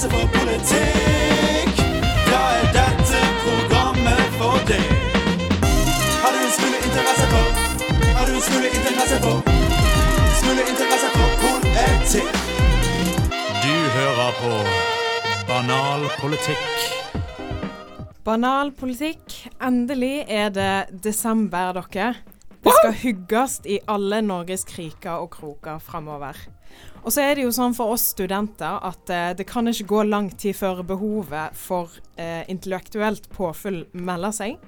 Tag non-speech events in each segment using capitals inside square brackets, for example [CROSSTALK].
interesse for politikk, da er dette programmet for deg. Har du en smule interesse for Har du en smule interesse for Smule interesse for politikk? Du hører på Banal politikk. Banal politikk. Endelig er det desember, dere. Det skal hugges i alle Norges kriker og kroker framover. Og så er det jo sånn for oss studenter at eh, det kan ikke gå lang tid før behovet for eh, intellektuelt påfyll melder seg.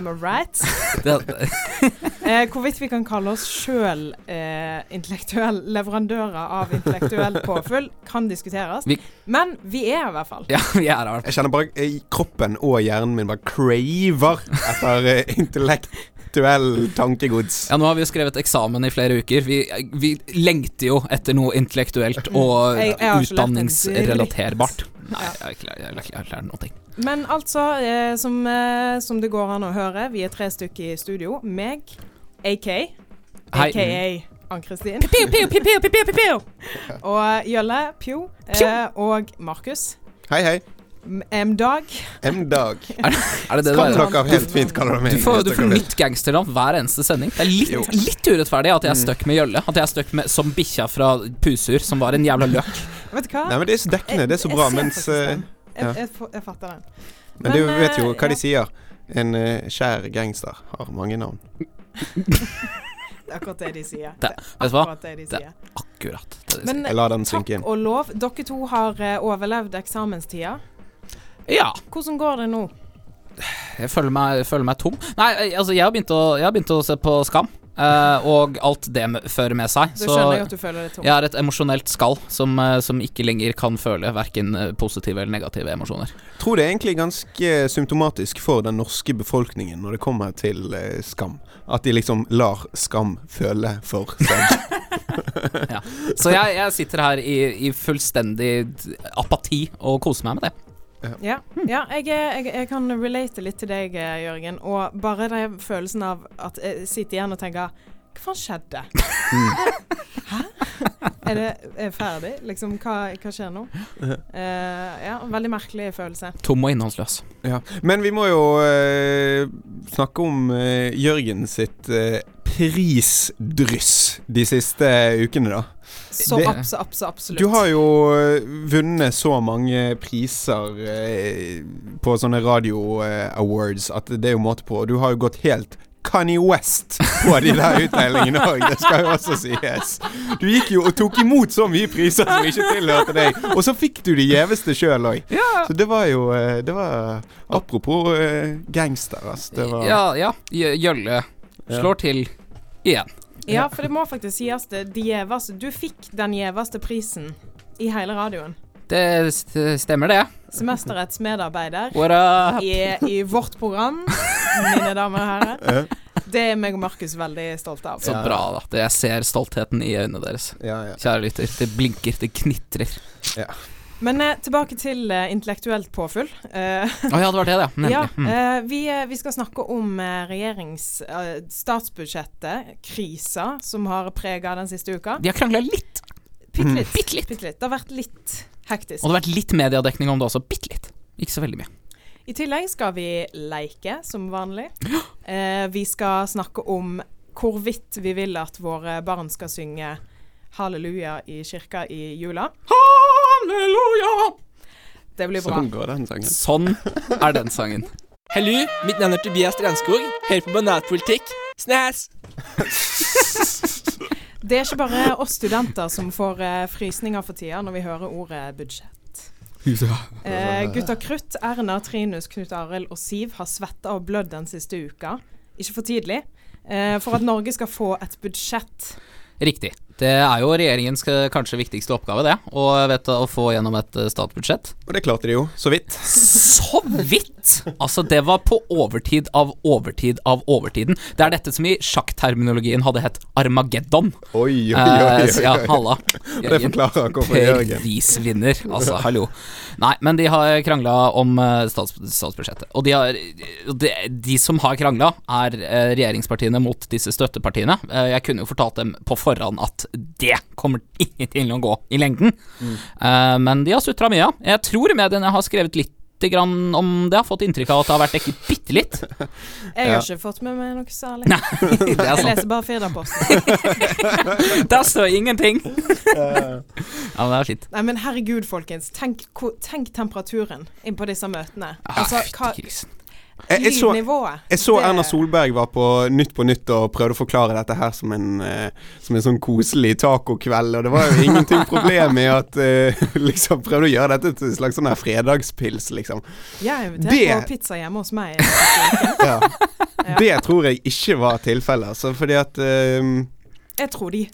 Am I right? [LAUGHS] [LAUGHS] Eh, hvorvidt vi kan kalle oss sjøl eh, intellektuell leverandører av intellektuelt påfyll, kan diskuteres. Vi- Men vi er i hvert fall. ja, vi er her. Jeg kjenner bare eh, kroppen og hjernen min bare craver etter eh, intellektuell tankegods. Ja, nå har vi jo skrevet eksamen i flere uker. Vi, vi lengter jo etter noe intellektuelt og Jeg- jeg utdanningsrelaterbart. Nei, jeg har ikke lært- jeg noe. Men altså, eh, som, eh, som det går an å høre, vi er tre stykker i studio. Meg, AK, aka Ann-Kristin. Og Jølle, Pjo. Eh, og Markus. Hei, hei. M- M-Dag. M-dag. [LAUGHS] Er, er det det Kan er? dere helt fint meg. Du får, du får nytt gangsternavn hver eneste sending. Det er litt, litt urettferdig at jeg er stuck med Jølle. At jeg er stuck med som bikkja fra Pusur, som var en jævla løk. [LAUGHS] Vet du hva? Nei, men det er så dekkende. Det er så bra. Jeg Mens eh. Jeg, ja. jeg, jeg fatter den. Men du vet jo hva hva de sier. En uh, kjær gangster har mange navn. [LAUGHS] Det er akkurat det de sier. Det- Det er vet du hva? akkurat det de Det- sier. Akkurat. Det de sier. Men Jeg lar den takk inn. og lov, dere to har eh, overlevd eksamenstida. Ja. Hvordan går det nå? Jeg føler meg, føler meg tom. Nei, jeg- altså, jeg har begynt å, jeg har begynt å se på Skam, Uh, og alt det med, fører med seg. Du Så skjønner jeg at du føler deg tom. jeg har et emosjonelt skall som, eh, som ikke lenger kan føle verken eh, positive eller negative emosjoner. Tror det er egentlig ganske symptomatisk for den norske befolkningen når det kommer til uh, skam. At de liksom lar skam føle for seg. [LAUGHS] [LAUGHS] Så jeg, jeg sitter her i, i fullstendig apati og koser meg med det. Ja, ja jeg, jeg, jeg kan relate litt til deg, eh, Jørgen. Og bare den følelsen av at jeg sitter igjen og tenker Hva faen skjedde? Hæ? Er det er ferdig? Liksom, hva, hva skjer nå? Uh, ja, veldig merkelig følelse. Tom og innholdsløs. Ja. Men vi må jo uh, snakke om uh, Jørgen sitt prisdryss de siste ukene, da. Så Det- abs, abs, absolutt. Du har jo vunnet så mange priser eh, på sånne radio eh, awards at det er jo måte på. Du har jo gått helt Kanye West på de der utdelingene òg, det skal jo også sies. Du gikk jo og tok imot så mye priser som ikke tilhørte deg, og så fikk du de gjeveste sjøl òg. Så det var jo eh, Det var Apropos eh, gangster, altså. Det var Ja, ja. Gjølle Jølle slår til igjen. Ja, for det må faktisk sies det. Gjeveste Du fikk den gjeveste prisen i hele radioen. Det stemmer, det. Semesterets medarbeider er i, i vårt program, mine damer og herrer. Det er meg og Markus veldig stolte av. Så bra, da. Det, jeg ser stoltheten i øynene deres. ja, ja. Kjære lytter. Det blinker, det knitrer. Men eh, tilbake til eh, intellektuelt påfyll. Eh, oh, ja, det var det, ja. Nemlig. ja, Mm. eh, vi, eh, vi skal snakke om eh, regjerings... eh, statsbudsjettet, krisa, som har prega den siste uka. De har krangla litt, Bitte litt. Bitt litt. Bitt litt. Det har vært litt hektisk. og det har vært litt mediedekning om det også. Bitte litt. Ikke så veldig mye. I tillegg skal vi leike, som vanlig. Eh, vi skal snakke om hvorvidt vi vil at våre barn skal synge halleluja i kirka i jula. Halleluja! Det blir bra. Sånn går den sangen. Sånn er den sangen. Hallo, mitt navn er Tobias Strandskog. Hør på Banatpolitikk. Snæs! [LAUGHS] Det er ikke bare oss studenter som får eh, frysninger for tida når vi hører ordet budsjett. Eh, Gutta Krutt, Erna, Trinus, Knut Arild og Siv har svetta og blødd den siste uka. Ikke for tidlig. Eh, for at Norge skal få et budsjett. Riktig. Det er jo regjeringens eh, kanskje viktigste oppgave, det. Å, vet, å få gjennom et eh, statsbudsjett. Og det klarte de jo, så vidt. Så vidt! Altså, det var på overtid av overtid av overtiden. Det er dette som i sjakkterminologien hadde hett Armageddon. Oi, oi, oi. Eh, oi, så ja, oi. halla. [LAUGHS] Det forklarer hvorfor Jørgen Prisvinner, altså, hallo. Nei, men de har krangla om eh, stats, statsbudsjettet. Og de, har, de, de som har krangla, er eh, regjeringspartiene mot disse støttepartiene. Eh, jeg kunne jo fortalt dem på forhånd at det kommer ikke til å gå i lengden. Eh, men de har sutra mye. Jeg tror mediene har skrevet litt grann om det. Har fått inntrykk av at det har vært dekket bitte litt. Jeg har ikke fått med meg noe særlig. Nei, [LAUGHS] det er Jeg leser bare Firdaposten. [LAUGHS] Der står ingenting. ja, det er fint. Nei, men herregud, folkens. Tenk, tenk temperaturen inn på disse møtene. Ja, Altså, hva. Jeg, jeg, så, jeg så Erna Solberg var på Nytt på Nytt og prøvde å forklare dette her som en, eh, som en sånn koselig tacokveld, og det var jo ingenting [LAUGHS] problem med at eh, liksom prøvde å gjøre dette til en slags sånn her fredagspils, liksom. Jeg inviterte på pizza hjemme hos meg. [LAUGHS] Ja. Det tror jeg ikke var tilfellet, altså, fordi at um, Jeg tror de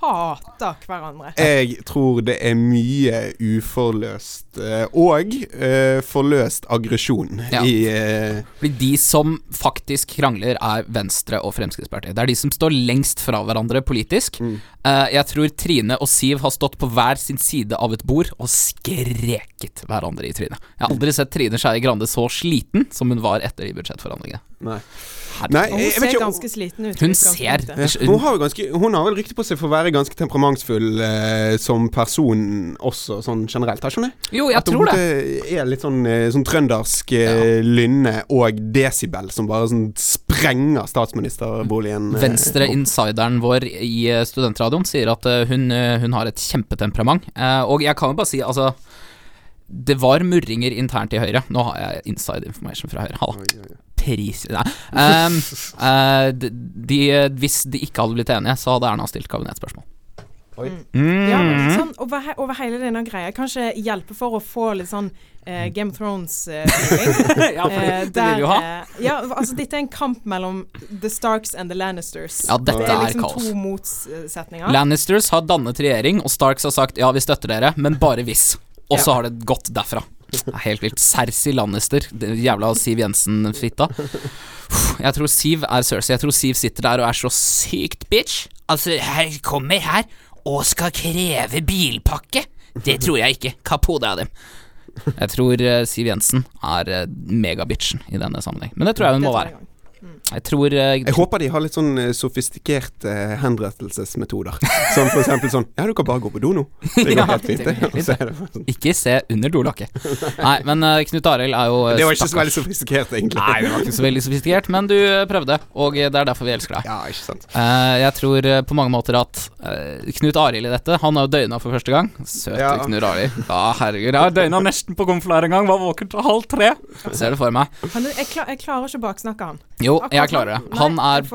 hater hverandre. Jeg tror det er mye uforløst eh, og eh, forløst aggresjon Ja. i eh, Fordi de som faktisk krangler, er Venstre og Fremskrittspartiet. Det er de som står lengst fra hverandre politisk. Mm. Eh, jeg tror Trine og Siv har stått på hver sin side av et bord og skreket hverandre i trynet. Jeg har aldri sett Trine Skei Grande så sliten som hun var etter de budsjettforhandlingene. Nei. Nei, hun ser ikke ganske sliten ut. Hun ser Hun har jo ganske Hun har vel rykte på seg for å være ganske temperamentsfull eh, som person også, sånn generelt, har ikke hun det? Jo, jeg At tror det. At hun er litt sånn, eh, sånn trøndersk ja. lynne og desibel som bare sånn sprenger statsministerboligen. eh, Venstre-insideren vår i eh, studentradioen sier at eh, hun, eh, hun har et kjempetemperament. Eh, og jeg kan jo bare si, altså Det var murringer internt i Høyre. Nå har jeg inside information fra Høyre. Halla. Pris Nei. Um, uh, [LAUGHS] de, de, hvis de ikke hadde blitt enige, så hadde Erna stilt kabinettspørsmål. Oi. Mm. Ja, sånn over, he over hele denne greia. Kanskje hjelpe for å få litt sånn eh, Game of Thrones-feeling. [LAUGHS] ja, for Eh, det vil vi jo ha. eh, ja, altså dette er en kamp mellom The Starks and the Lannisters. Ja, dette det er er liksom kaos. to motsetninger. Lannisters har dannet regjering, og Starks har sagt ja, vi støtter dere, men bare hvis. Og så Ja. har det gått derfra. Det er helt vilt. Cersei Lannister, jævla Siv Jensen-fitta. Jeg tror Siv er Cersei. Jeg tror Siv sitter der og er så sykt bitch. Altså, her kommer her og skal kreve bilpakke. Det tror jeg ikke. Kapp hodet av dem. Jeg tror eh, Siv Jensen er uh, megabitchen i denne sammenheng. Men det tror jeg hun må være. Jeg tror uh, Jeg håper de har litt sånn eh, sofistikerte uh, henrettelsesmetoder. Som [LAUGHS] for eksempel sånn Ja, du kan bare gå på do nå. Det går [LAUGHS] Ja, helt fint. det det. sånn. Ikke se under dolakket. Nei, men uh, Knut Arild er jo Det var ikke så veldig sofistikert, egentlig. Nei, det var ikke så veldig sofistikert, men du prøvde, og det er derfor vi elsker deg. Ja, ikke sant. Eh, jeg tror på mange måter at Knut Arild i dette Han har jo døgna for første gang. Søte Ja. Knut Arild. [LAUGHS] Ja, herregud. Jeg har døgna nesten på konflær en gang. Var våken til halv tre. Ser det for meg. Han, jeg, klar, jeg klarer ikke å baksnakke han. Jo, jeg klarer det. Han er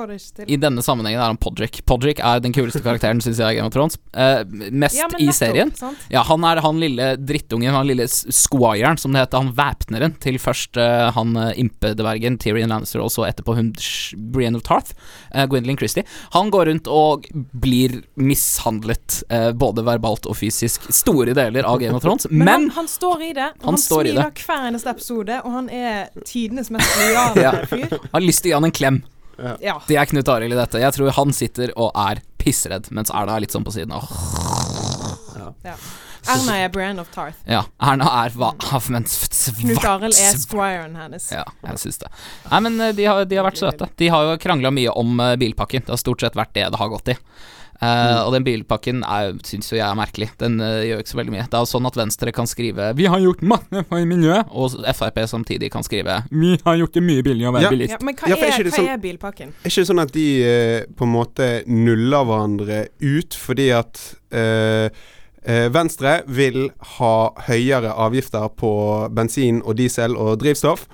i denne sammenhengen er han Podrick. Podrick er den kuleste karakteren, syns jeg, i Game of Thrones. Eh, mest Ja, i serien. Opp, Ja, han er han lille drittungen, han lille squiren, som det heter, han væpneren til først eh, han uh, impedvergen Tyrion Lannister, og så etterpå hun Brienne of Tarth, uh, Gwendolyn Christie. Han går rundt og blir mishandlet, eh, både verbalt og fysisk, store deler av Game of Thrones, [LAUGHS] Men, men, han, han står i det. Han han, står i smiler hver eneste episode, og han er tidenes mest lojale [LAUGHS] Ja. fyr. har lyst til å gi han en klem. Ja. Det er Knut Arild i dette. Jeg tror han sitter og er pissredd, mens Erna er litt sånn på siden. Åh, ja. Erna er brand of Tarth. ja, Erna er hva men Knut Arild er squiren hennes. Ja, jeg syns det. Nei, men eh, de har, de har vært søte. De har jo krangla mye om eh, bilpakken. Det har stort sett vært det det har gått i. Eh, Og den bilpakken syns jo jeg er merkelig. Den uh, gjør ikke så veldig mye. Det er jo sånn at Venstre kan skrive 'Vi har gjort masse for miljøet', og Frp samtidig kan skrive 'Vi har gjort det mye billigere å være Ja. bilist'. Ja, men hva, Ja, er er, hva sånn- er bilpakken? Er ikke det sånn at de uh, på en måte nuller hverandre ut fordi at eh, eh, Venstre vil ha høyere avgifter på bensin og diesel og drivstoff,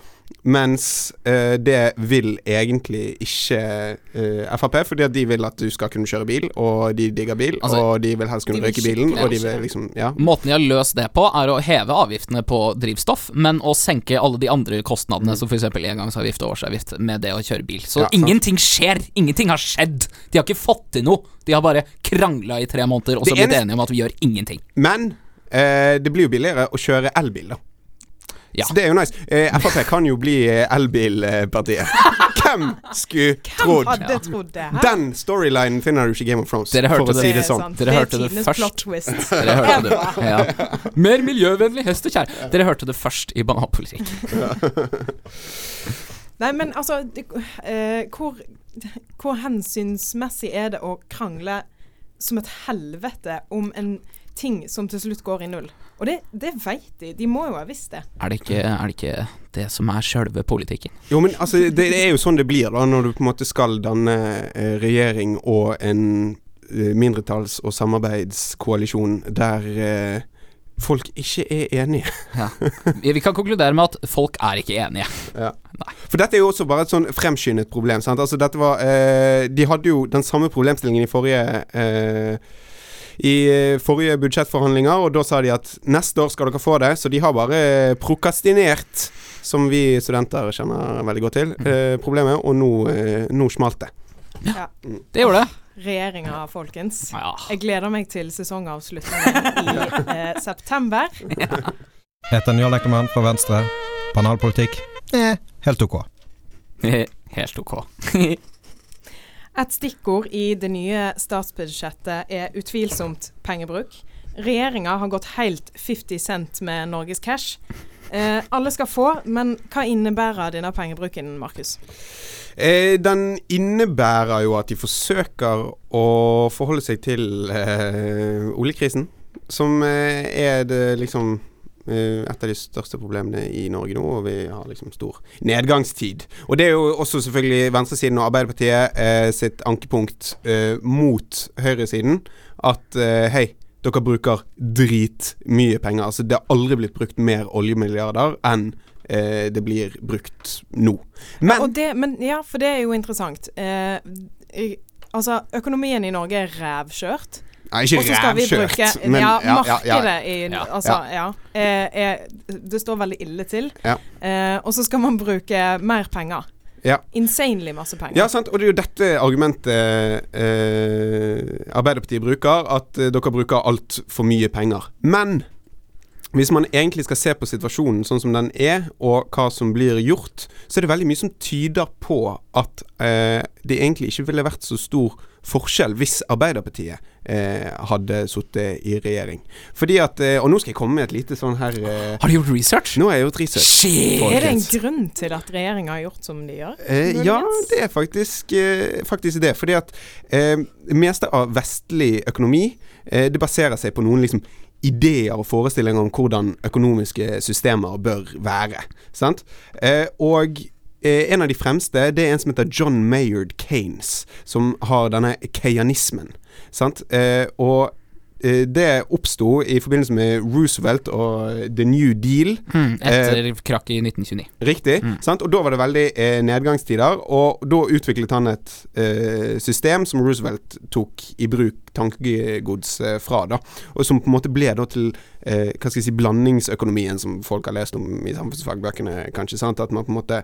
mens eh, det vil egentlig ikke eh, Frp, fordi at de vil at du skal kunne kjøre bil, og de digger bil, Altså, og de vil helst kunne røyke bilen, og de vil liksom Ja. Måten de har løst det på, er å heve avgiftene på drivstoff, men å senke alle de andre kostnadene, som f.eks. engangsavgift og årsavgift, med det å kjøre bil. Så Ja, ingenting skjer! Ingenting har skjedd! De har ikke fått til noe! De har bare krangla i tre måneder, og så blitt eneste- enige om at vi gjør ingenting. Men eh, det blir jo billigere å kjøre elbil, da. Ja. Så det er jo nice. Eh, Frp kan jo bli eh, elbilpartiet. [LAUGHS] Hvem skulle trodd? Hadde trodd det. Her? Den storylinen finner du ikke i Game of Thrones, Dere hørte for å det. si Det det sånn. Dere det er hørte det først. [LAUGHS] Dere hørte det. Ja. Mer miljøvennlig hest og kjær. Dere hørte det først i banapolitikk [LAUGHS] Nei, men altså det, uh, hvor, hvor hensynsmessig er det å krangle som et helvete om en ting som til slutt går i null. Og det, det veit de. De må jo ha visst det. Er det ikke, er det, ikke det som er sjølve politikken? Jo, men altså, det, det er jo sånn det blir da, når du på en måte skal danne eh, regjering og en eh, mindretalls- og samarbeidskoalisjon der eh, folk ikke er enige. Ja. Vi kan konkludere med at folk er ikke enige. For dette er jo også bare et sånn fremskyndet problem. Sant? Altså dette var eh, De hadde jo den samme problemstillingen i forrige eh, i eh, forrige budsjettforhandlinger, og da sa de at neste år skal dere få det, så de har bare prokastinert, som vi studenter kjenner veldig godt til, eh, problemet, og nå, eh, nå smalt det. Ja. Det gjorde det. Regjeringa, folkens. Ja. Jeg gleder meg til sesongavslutningen i [LAUGHS] eh, september. Heter Njål Ekkermann fra Venstre. Banalpolitikk? Eh, helt ok. Helt ok. [LAUGHS] Et stikkord i det nye statsbudsjettet er utvilsomt pengebruk. Regjeringa har gått helt 50 cent med Norges cash. Eh, alle skal få, men hva innebærer denne pengebruken, Markus? Eh, den innebærer jo at de forsøker å forholde seg til eh, oljekrisen, som eh, er det liksom et av de største problemene i Norge nå, og vi har liksom stor nedgangstid. Og det er jo også selvfølgelig venstresiden og Arbeiderpartiet eh, sitt ankepunkt eh, mot høyresiden, at eh, hei, dere bruker dritmye penger. Altså det har aldri blitt brukt mer oljemilliarder enn eh, det blir brukt nå. Men Og det, men ja, for det er jo interessant. Eh, altså, økonomien i Norge er rævkjørt. Nei, ikke Og så skal vi bruke men ja, ja, ja, markedet i Altså, ja. Eh, er, det står veldig ille til. Ja. Eh, og så skal man bruke mer penger. Ja. Insanely masse penger. Ja, sant. Og det er jo dette argumentet eh, Arbeiderpartiet bruker, at eh, dere bruker altfor mye penger. Men hvis man egentlig skal se på situasjonen sånn som den er, og hva som blir gjort, så er det veldig mye som tyder på at eh, det egentlig ikke ville vært så stor forskjell hvis Arbeiderpartiet eh, hadde sittet i regjering. Fordi at eh, Og nå skal jeg komme med et lite sånn her eh, Har du gjort research? Nå har jeg gjort research. Skjer Er det en grunn til at regjeringa har gjort som de gjør? Eh, ja, det er faktisk, eh, faktisk det. Fordi at eh, det meste av vestlig økonomi eh, Det baserer seg på noen liksom ideer og forestillinger om hvordan økonomiske systemer bør være. Sant? Eh, og eh, en av de fremste Det er en som heter John Mayard Keynes, som har denne keyanismen. Sant? Eh, og det oppsto i forbindelse med Roosevelt og The New Deal. Mm, etter krakk i 1929. Riktig. Mm. Sant? Og da var det veldig eh, nedgangstider, og da utviklet han et eh, system som Roosevelt tok i bruk tankegods eh, fra, da. Og som på en måte ble da til eh, hva skal jeg si, blandingsøkonomien som folk har lest om i samfunnsfagbøkene, kanskje. sant? At man på en måte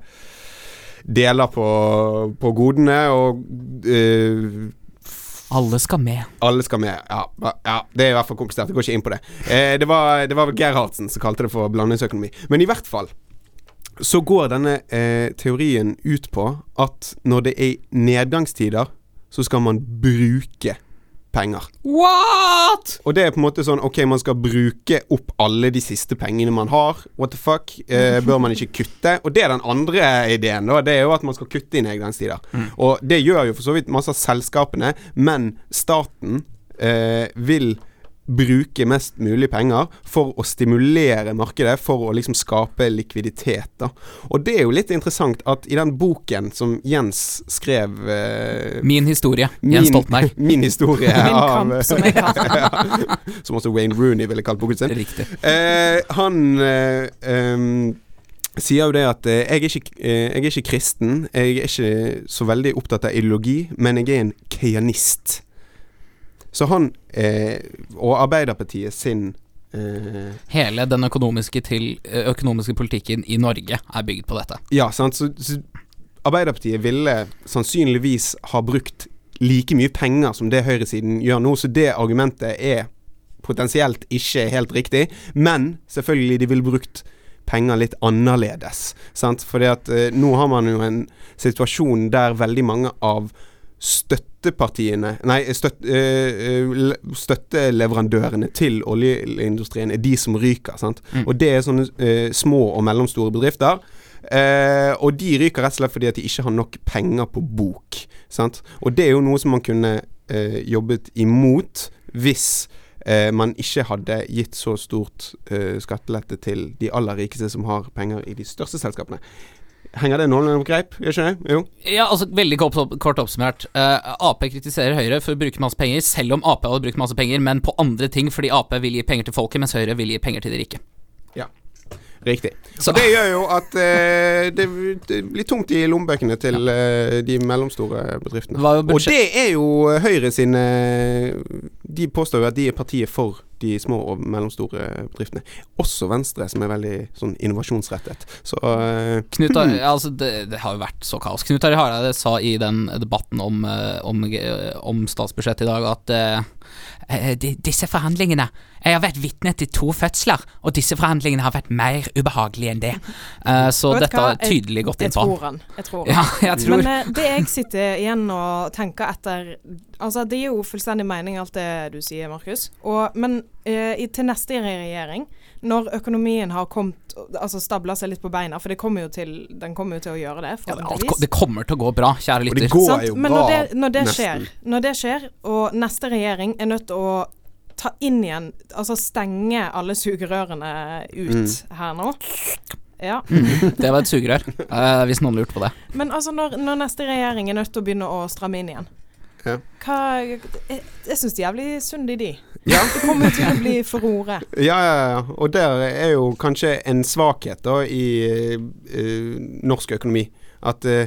deler på, på godene og eh, Alle skal med. alle skal med. Ja, ja, det er i hvert fall komplisert. Jeg går ikke inn på det. Eh, det var, var Gerhardsen som kalte det for blandingsøkonomi. Men i hvert fall så går denne eh, teorien ut på at når det er nedgangstider, så skal man bruke penger. What?! Og det er på en måte sånn Ok, man skal bruke opp alle de siste pengene man har. What the fuck? Eh, bør man ikke kutte? Og det er den andre ideen, da. Det er jo at man skal kutte i nedgangstider. Og det gjør jo for så vidt masse av selskapene, men staten eh, vil bruke mest mulig penger for å stimulere markedet, for å liksom skape likviditet. da Og det er jo litt interessant at i den boken som Jens skrev eh, Min historie. Min- Jens Stoltenberg. [LAUGHS] Min historie Min av- kamp, som jeg kaller ja, [LAUGHS] Som også Wayne Rooney ville kalt boken sin. Riktig. Eh, han eh, um, sier jo det at eh, jeg, er ikke, eh, jeg er ikke kristen. Jeg er ikke så veldig opptatt av ideologi, men jeg er en keianist. Så han og Arbeiderpartiet sin eh, Hele den økonomiske, til, økonomiske politikken i Norge er bygd på dette. Ja, sant. Så, så Arbeiderpartiet ville sannsynligvis ha brukt like mye penger som det høyresiden gjør nå, så det argumentet er potensielt ikke helt riktig. Men selvfølgelig, de ville brukt penger litt annerledes. Sant? Fordi at eh, nå har man jo en situasjon der veldig mange av støttepartiene Nei, støt, eh, eh, støtteleverandørene til oljeindustrien er de som ryker. Sant? Mm. Og det er sånne øh, små og mellomstore bedrifter. Eh, og de ryker rett og slett fordi at de ikke har nok penger på bok. Sant? Og det er jo noe som man kunne eh, jobbet imot hvis eh, man ikke hadde gitt så stort skattelette til de aller rikeste som har penger i de største selskapene. Henger det noenlunde på greip? Gjør ikke det? Jo. Ja, altså Veldig kort, opp, kort oppsummert. Uh, Ap kritiserer Høyre for å bruke masse penger, selv om Ap hadde brukt masse penger, men på andre ting fordi Ap vil gi penger til folket, mens Høyre vil gi penger til de rike. Riktig. Så- Og det gjør jo at uh, det, det blir tungt i lommebøkene til uh, de mellomstore bedriftene. Og det er jo Høyre sine De påstår jo at de er partiet for de små og mellomstore bedriftene. Også Venstre, som er veldig sånn innovasjonsrettet. Så uh, Knut Ar altså det, det har jo vært så kaos. Knut Arild Hareide sa i den debatten om, eh, om, eh, om statsbudsjettet i dag at eh, disse forhandlingene Jeg har vært vitne til to fødsler, og disse forhandlingene har vært mer ubehagelige enn det. Eh, så dette hva? har tydelig gått Jeg inn på tror han. Jeg tror han. Ja, [LAUGHS] jeg tror Men eh, det jeg sitter igjen og tenker etter Altså, det gir jo fullstendig mening alt det du sier, Markus. Og, men i, til neste regjering, når økonomien har kommet Altså stabla seg litt på beina, for det kommer jo til, den kommer jo til å gjøre det, ja, det, det kommer til å gå bra, kjære lytter. Men når det, når det skjer, når det skjer, og neste regjering er nødt til å ta inn igjen Altså stenge alle sugerørene ut Mm. her nå. Ja. [LAUGHS] Det var et sugerør, uh, hvis noen lurte på det. Men altså, når, når neste regjering er nødt til å begynne å stramme inn igjen Ja. Hva Jeg, jeg syns de er jævlig sunne, de. Ja. Det kommer til å bli furore. [LAUGHS] Ja, ja, ja. Og der er jo kanskje en svakhet da i uh, norsk økonomi. At uh,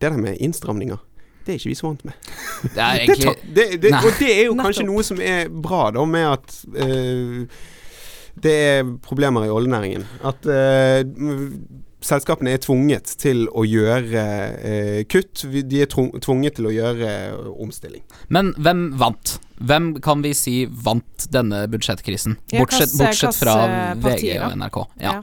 det der med innstramninger, det er ikke vi så vant med. [LAUGHS] Det er egentlig det, det, det, og det er jo kanskje noe som er bra, da, med at uh, det er problemer i oljenæringen. At m- selskapene er tvunget til å gjøre eh, kutt. De er tvunget til å gjøre eh, omstilling. Men hvem vant? Hvem kan vi si vant denne budsjettkrisen? Bortsett, bortsett fra VG og NRK. Ja.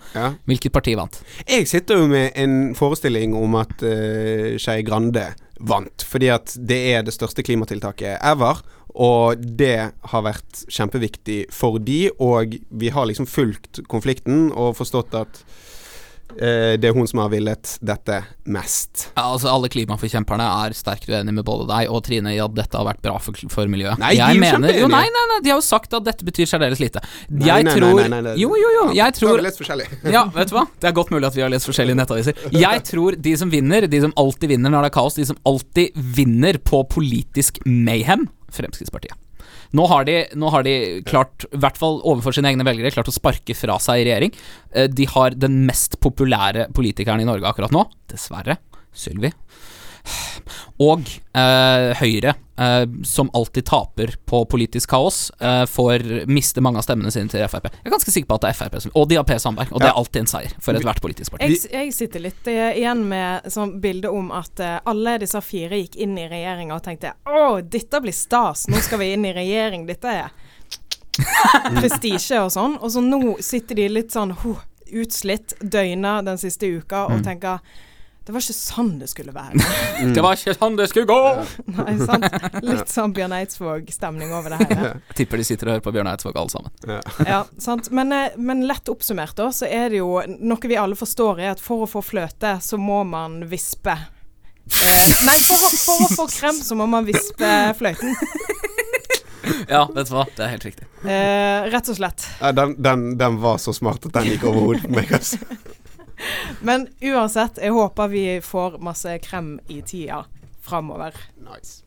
Hvilket parti vant? Jeg sitter jo med en forestilling om at eh, Skei Grande vant. Fordi at det er det største klimatiltaket ever. Og det har vært kjempeviktig for de, og vi har liksom fulgt konflikten og forstått at det er hun som har villet dette mest. Ja, altså Alle klimaforkjemperne er sterkt uenige med både deg og Trine i at dette har vært bra for, for miljøet. Nei, de er mener, jo, nei, nei, nei, de har jo sagt at dette betyr særdeles lite. Nei, jeg nei, tror nei, nei, nei, Jo, jo, jo. Jeg tror lest forskjellig. [LAUGHS] Ja, vet du hva? Det er godt mulig at vi har lest forskjellige nettaviser. Jeg tror de som vinner, de som alltid vinner når det er kaos, de som alltid vinner på politisk mayhem, Fremskrittspartiet. Nå har de, nå har de klart, i hvert fall overfor sine egne velgere, klart å sparke fra seg i regjering. Eh, De har den mest populære politikeren i Norge akkurat nå, dessverre, Sylvi. Og eh, Høyre, eh, som alltid taper på politisk kaos, eh, får miste mange av stemmene sine til Frp. Jeg er ganske sikker på at det er Frp som Og de har Per Sandberg, og det er alltid en seier for ethvert politisk parti. Jeg, jeg sitter litt eh, igjen med sånn bilde om at eh, alle disse fire gikk inn i regjeringa og tenkte å, dette blir stas, nå skal vi inn i regjering, dette er [LAUGHS] prestisje og sånn. Og så nå sitter de litt sånn huh, utslitt, døgna den siste uka og tenker det var ikke sånn det skulle være. [LAUGHS] Det var ikke sånn det skulle gå! Nei, sant? Litt sånn Bjørn Eidsvåg-stemning over det hele. [LAUGHS] Jeg tipper de sitter og hører på Bjørn Eidsvåg alle sammen. [LAUGHS] Ja, sant. Men, eh, men lett oppsummert, da, så er det jo noe vi alle forstår, er at for å få fløte, så må man vispe. Eh, nei, for å, for å få krem, så må man vispe fløyten. Ja, vet du hva, det er helt riktig. Eh, rett og slett. Den, den, den var så smart at den gikk over hodet på meg. Altså. Men uansett, jeg håper vi får masse krem i tida framover. Nice.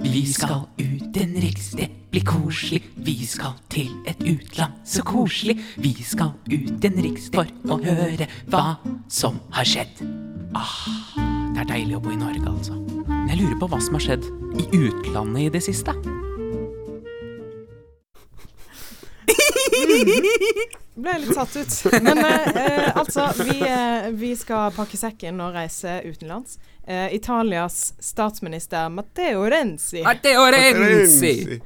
Vi skal utenriks, det blir koselig. Vi skal til et utland, så koselig. Vi skal utenriks for å høre hva som har skjedd. Ah, det er deilig å bo i Norge, altså. Men jeg lurer på hva som har skjedd i utlandet i det siste. Ble litt satt ut. Men eh, eh, altså, vi, eh, vi skal pakke sekken og reise utenlands. Eh, Italias statsminister Matteo Renzi Matteo Renzi!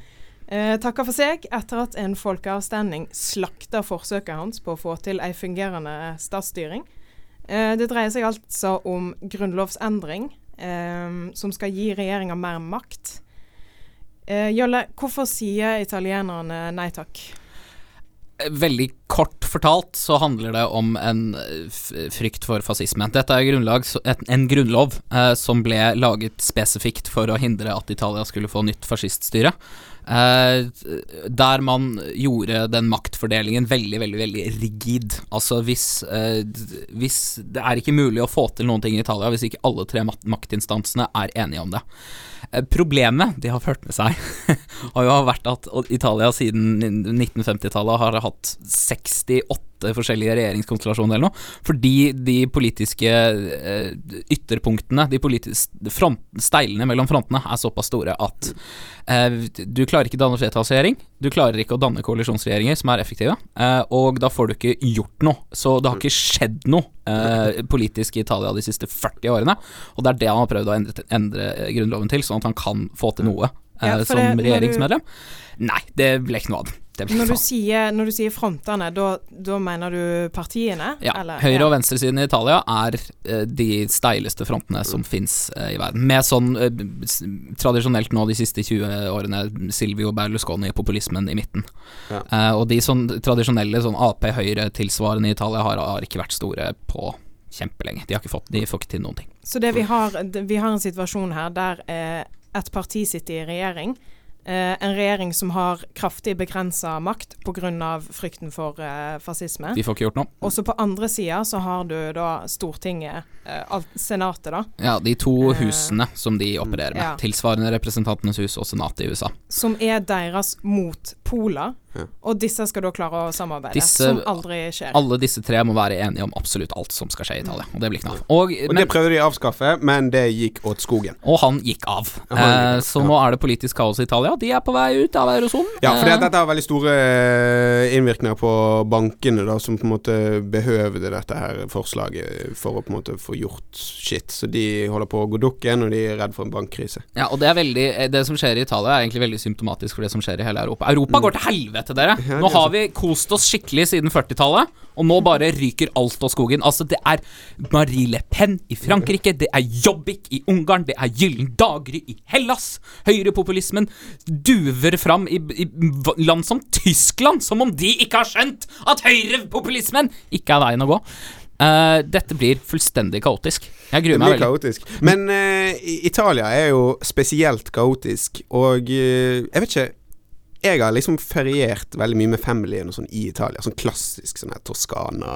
eh, takker for seg etter at en folkeavstemning slakta forsøket hans på å få til ei fungerende statsstyring. Eh, det dreier seg altså om grunnlovsendring eh, som skal gi regjeringa mer makt. Eh, Jolle, hvorfor sier italienerne nei takk? Veldig kort fortalt så handler det om en eh, frykt for fascisme. Dette er grunnlag, en grunnlov eh, som ble laget spesifikt for å hindre at Italia skulle få nytt fasciststyre. Eh, der man gjorde den maktfordelingen veldig, veldig veldig rigid. Altså hvis, eh, hvis Det er ikke mulig å få til noen ting i Italia hvis ikke alle tre maktinstansene er enige om det. Eh, Problemet de har ført med seg, [LAUGHS] har jo vært at Italia siden 1950-tallet har hatt 68 forskjellige regjeringskonstellasjoner eller noe, fordi de politiske eh, ytterpunktene, de politiske front, steilene mellom frontene, er såpass store at eh, du klarer ikke å danne flertallsregjering, du klarer ikke å danne koalisjonsregjeringer som er effektive, eh, og da får du ikke gjort noe. Så det har ikke skjedd noe politisk i Italia de siste 40 årene, og det er det han har prøvd å endre, endre grunnloven til, sånn at han kan få til noe eh, Ja, som det- regjeringsmedlem. du-. Nei, det ble ikke noe av det. Når du sier, når du sier frontene, da, mener du partiene? Ja, eller? høyre- og venstresiden i Italia er eh, de steileste frontene som fins i verden. Med sånn eh, tradisjonelt nå de siste 20 årene Silvio Berlusconi-populismen i midten. Ja. Eh, og de sånn tradisjonelle sånn Ap-høyre-tilsvarende i Italia har, har ikke vært store på kjempelenge. De har ikke fått, de får ikke til noen ting. Så det vi har, vi har en situasjon her der eh, et parti sitter i regjering. Eh, en regjering som har kraftig begrensa makt pga. frykten for eh, fascisme. De får ikke gjort noe. Og så på andre sida så har du da Stortinget, eh, Senatet, da, Ja, de to Eh, husene som de opererer med. ja. Tilsvarende Representantenes hus og Senatet i USA. som er deres motpoler. Ja. Og disse skal da klare å samarbeide, Disse- som aldri skjer. Alle disse tre må være enige om absolutt alt som skal skje i Italia, og det blir ikke noe av. Og, Og men- det prøvde de å avskaffe, men det gikk åt skogen. Og han gikk av. Han gikk av, Eh, så ja. nå er det politisk kaos i Italia. De er på vei ut av eurosonen. Ja, for Eh, dette har veldig store eh, innvirkninger på bankene, da, som på en måte behøvde dette her forslaget for å på en måte få gjort shit. Så de holder på å gå dukken, og de er redd for en bankkrise. ja, og det er veldig eh, Det som skjer i Italia, er egentlig veldig symptomatisk for det som skjer i hele Europa. Europa går til helvete, dere. til dere. Nå har vi kost oss skikkelig siden 40-tallet, og nå bare ryker alt av skogen. Altså, det er Marie Le Pen i Frankrike, det er Jobbik i Ungarn, det er Gyllen daggry i Hellas. Høyrepopulismen duver fram i, i land som Tyskland, som om de ikke har skjønt at høyrepopulismen ikke er veien å gå. Uh, dette blir fullstendig kaotisk. Jeg Det gruer meg veldig. kaotisk. Men uh, Italia er jo spesielt kaotisk, og uh, jeg vet ikke jeg har liksom feriert veldig mye med familien og sånn iItalia. Sånn klassisk sånn her Toskana,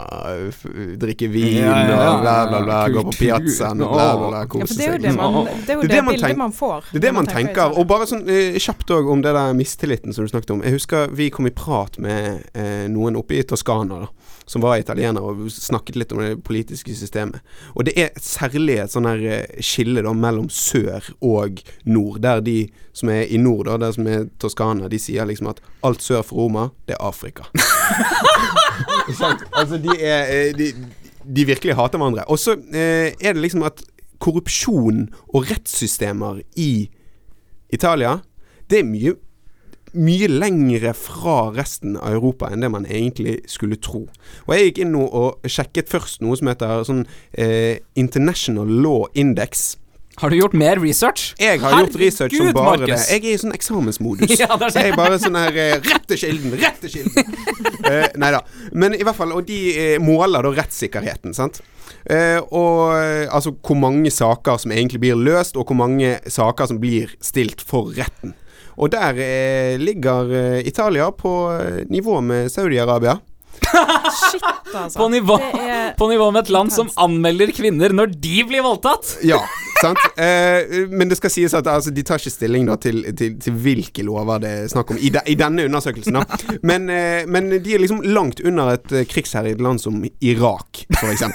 drikke vin Ja, ja, ja. og bla, bla, bla. Gå på piazzaen og bla, bla, bla. ja, Kose for det er jo seg. det man Det er jo Det det, man tenk- man får. Det er det man, man tenker. tenker. Og bare sånn eh, kjapt òg om det der mistilliten som du snakket om. Jeg husker vi kom i prat med eh, noen oppe i Toskana da, som var italienere, og snakket litt om det politiske systemet. Og det er særlig et sånn her eh, skille da mellom sør og nord. Der de som er i nord, da, der som er Toskana, de sier liksom at alt sør for Roma, det er Afrika. [LAUGHS] [LAUGHS] Altså de er eh, de, de virkelig hater hverandre. Og så eh, er det liksom at korrupsjon og rettssystemer i Italia, det er mye mye lengre fra resten av Europa enn det man egentlig skulle tro. Og jeg gikk inn nå og sjekket først noe som heter sånn eh, International Law Index. Har du gjort mer research? Jeg har gjort research som bare Marcus. det. Jeg er i sånn eksamensmodus. [LAUGHS] Ja, det er Så jeg er bare sånn her eh, Rett til kilden! Rett til kilden! uh, [LAUGHS] nei da. Men i hvert fall, og de eh, måler da rettssikkerheten, sant. Uh, og altså hvor mange saker som egentlig blir løst, og hvor mange saker som blir stilt for retten. Og der uh, ligger Italia på nivå med Saudi-Arabia. Shit, altså. På nivå, er på nivå med et land som anmelder kvinner når de blir voldtatt! Ja, sant. Eh, men det skal sies at altså, de tar ikke stilling da, til, til, til hvilke lover det er snakk om i, de, i denne undersøkelsen. Da. Men, eh, men de er liksom langt under et uh, krigsherjet land som Irak, f.eks.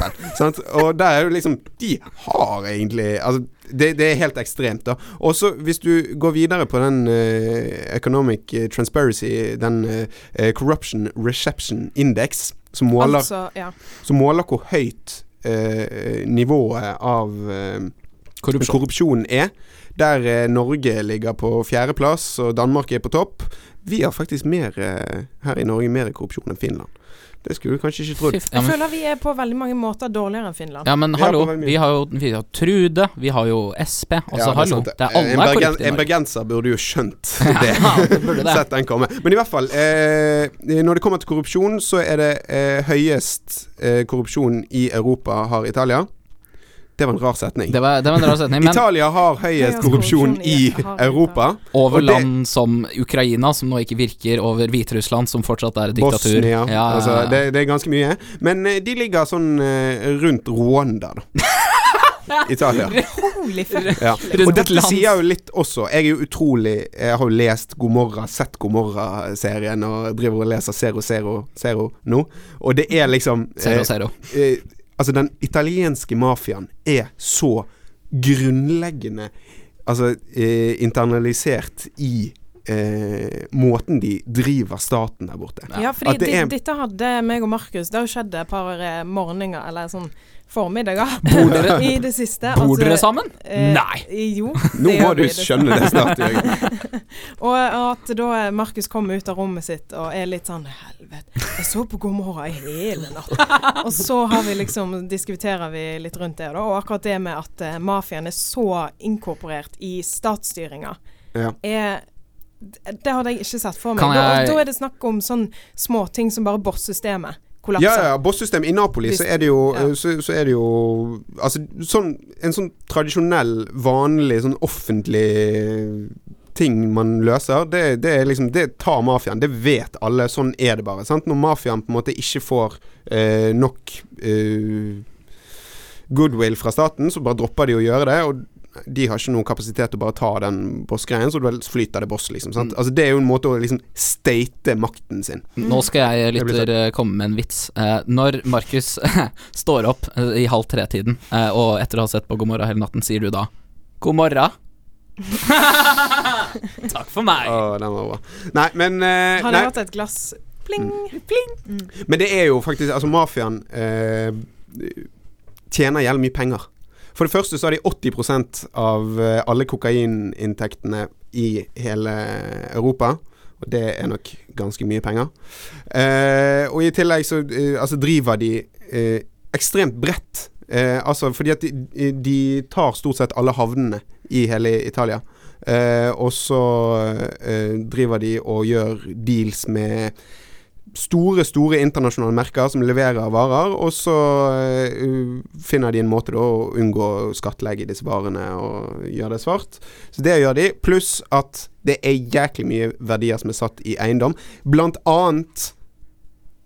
Og der er jo liksom De har egentlig Altså, det, det er helt ekstremt, da. Og så hvis du går videre på den uh, Economic eh, Transparency, den uh, Corruption Reception Index, som måler Altså, ja. som måler hvor høyt uh, nivået av Korrupsjon. korrupsjonen er. Der eh, Norge ligger på fjerdeplass og Danmark er på topp. Vi har faktisk mer eh, her i Norge mer korrupsjon enn Finland. Det skulle du kanskje ikke trodd. Jeg men, føler vi er på veldig mange måter dårligere enn Finland. ja, men hallo, vi har jo vi har Trude, vi har jo SP. Altså, Ja, hallo. det. Er alle en, er bergen, en bergenser burde jo skjønt [LAUGHS] det. Ja, det burde det. [LAUGHS] Sett den komme. Men i hvert fall, eh, når det kommer til korrupsjon, så er det eh, høyest eh, korrupsjon i Europa har Italia. Det var en rar setning. Det var, det var en rar setning, men Italia har høyest korrupsjon korrupsjon i Europa. over land som Ukraina, som nå ikke virker, over Hviterussland, som fortsatt er et diktatur. Bosnia. Ja, Altså, det, det er ganske mye. Men eh, de ligger sånn eh, rundt Rwanda, da. [LAUGHS] Italia. Ja. [LAUGHS] Og dette sier jo litt også Jeg er jo utrolig Jeg har jo lest Gomorra, sett Gomorra-serien og driver og leser Zero Zero Zero nå. Og det er liksom Zero, eh, zero. eh, Altså, den italienske mafiaen er så grunnleggende Altså eh, internalisert i eh, måten de driver staten der borte. Ja, fordi det er- dette hadde meg og Markus Det har skjedd et par eh, morgener, eller sånn formiddager, [LAUGHS] Bor dere- [LAUGHS] i det siste. Bor Altså, dere sammen? eh, Nei. Jo. Nå må du skjønne det snart, Jørgen. [LAUGHS] Og at da Markus kommer ut av rommet sitt og er litt sånn Helvete, jeg så på God morgen i hele natt. Og så har vi liksom diskuterer vi litt rundt det, da. Og akkurat det med at eh, mafiaen er så inkorporert i statsstyringa, Ja. er Det hadde jeg ikke sett for meg. Jeg- da er det snakk om sånn småting som bare boss-systemet kollapser. Ja, ja, Bossystemet I Napoli så er det jo, Ja. så, så er det jo Altså sånn En sånn tradisjonell, vanlig, sånn offentlig ting man løser, det, det er liksom Det tar mafiaen. Det vet alle. Sånn er det bare. Sant? Når mafiaen på en måte ikke får eh, nok eh, goodwill fra staten, så bare dropper de å gjøre det. Og de har ikke noen kapasitet til å bare ta den boss-greien, så du flyter det boss, liksom. Sant? Mm. Altså Det er jo en måte å liksom state makten sin. Nå skal jeg, Det lytter, eh, komme med en vits. Eh, når Markus [LAUGHS] står opp eh, i halv tre-tiden, eh, og etter å ha sett på God morgen hele natten, sier du da God morgen? [LAUGHS] Takk for meg. Å, den var bra. Nei, men eh, Har du hatt et glass pling, pling? Men det er jo faktisk Altså, mafiaen eh, tjener jævlig mye penger. For det første så har de 80% av eh, alle kokaininntektene i hele Europa. Og det er nok ganske mye penger. Eh, og i tillegg så eh, altså driver de eh, ekstremt bredt. Eh, altså fordi at de, de tar stort sett alle havnene i hele Italia. Eh, og så driver de og gjør deals med store, store internasjonale merker som leverer varer, og så eh, finner de en måte da å unngå å skattlegge disse varene og gjøre det svart. Så det gjør de, pluss at det er jæklig mye verdier som er satt i eiendom. Blant annet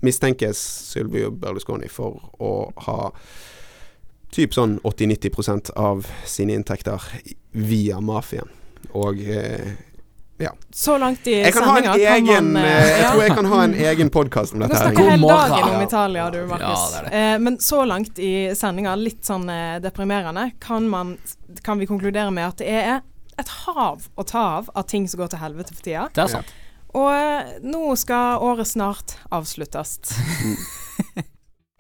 mistenkes Sylvio Berlusconi for å ha typ sånn 80-90% av sine inntekter via mafiaen. Og eh, Så langt i jeg sendinga kan man eh, eh, Jeg tror jeg kan ha en egen podkast om Du dette. kan snakke hele dagen om Italia, du, Markus. Ja, det det. Eh, men så langt i sendinga, litt sånn eh, deprimerende, kan, man, kan vi konkludere med at det er et hav å ta av av ting som går til helvete for tida. Det er sant. Og eh, nå skal året snart avsluttes.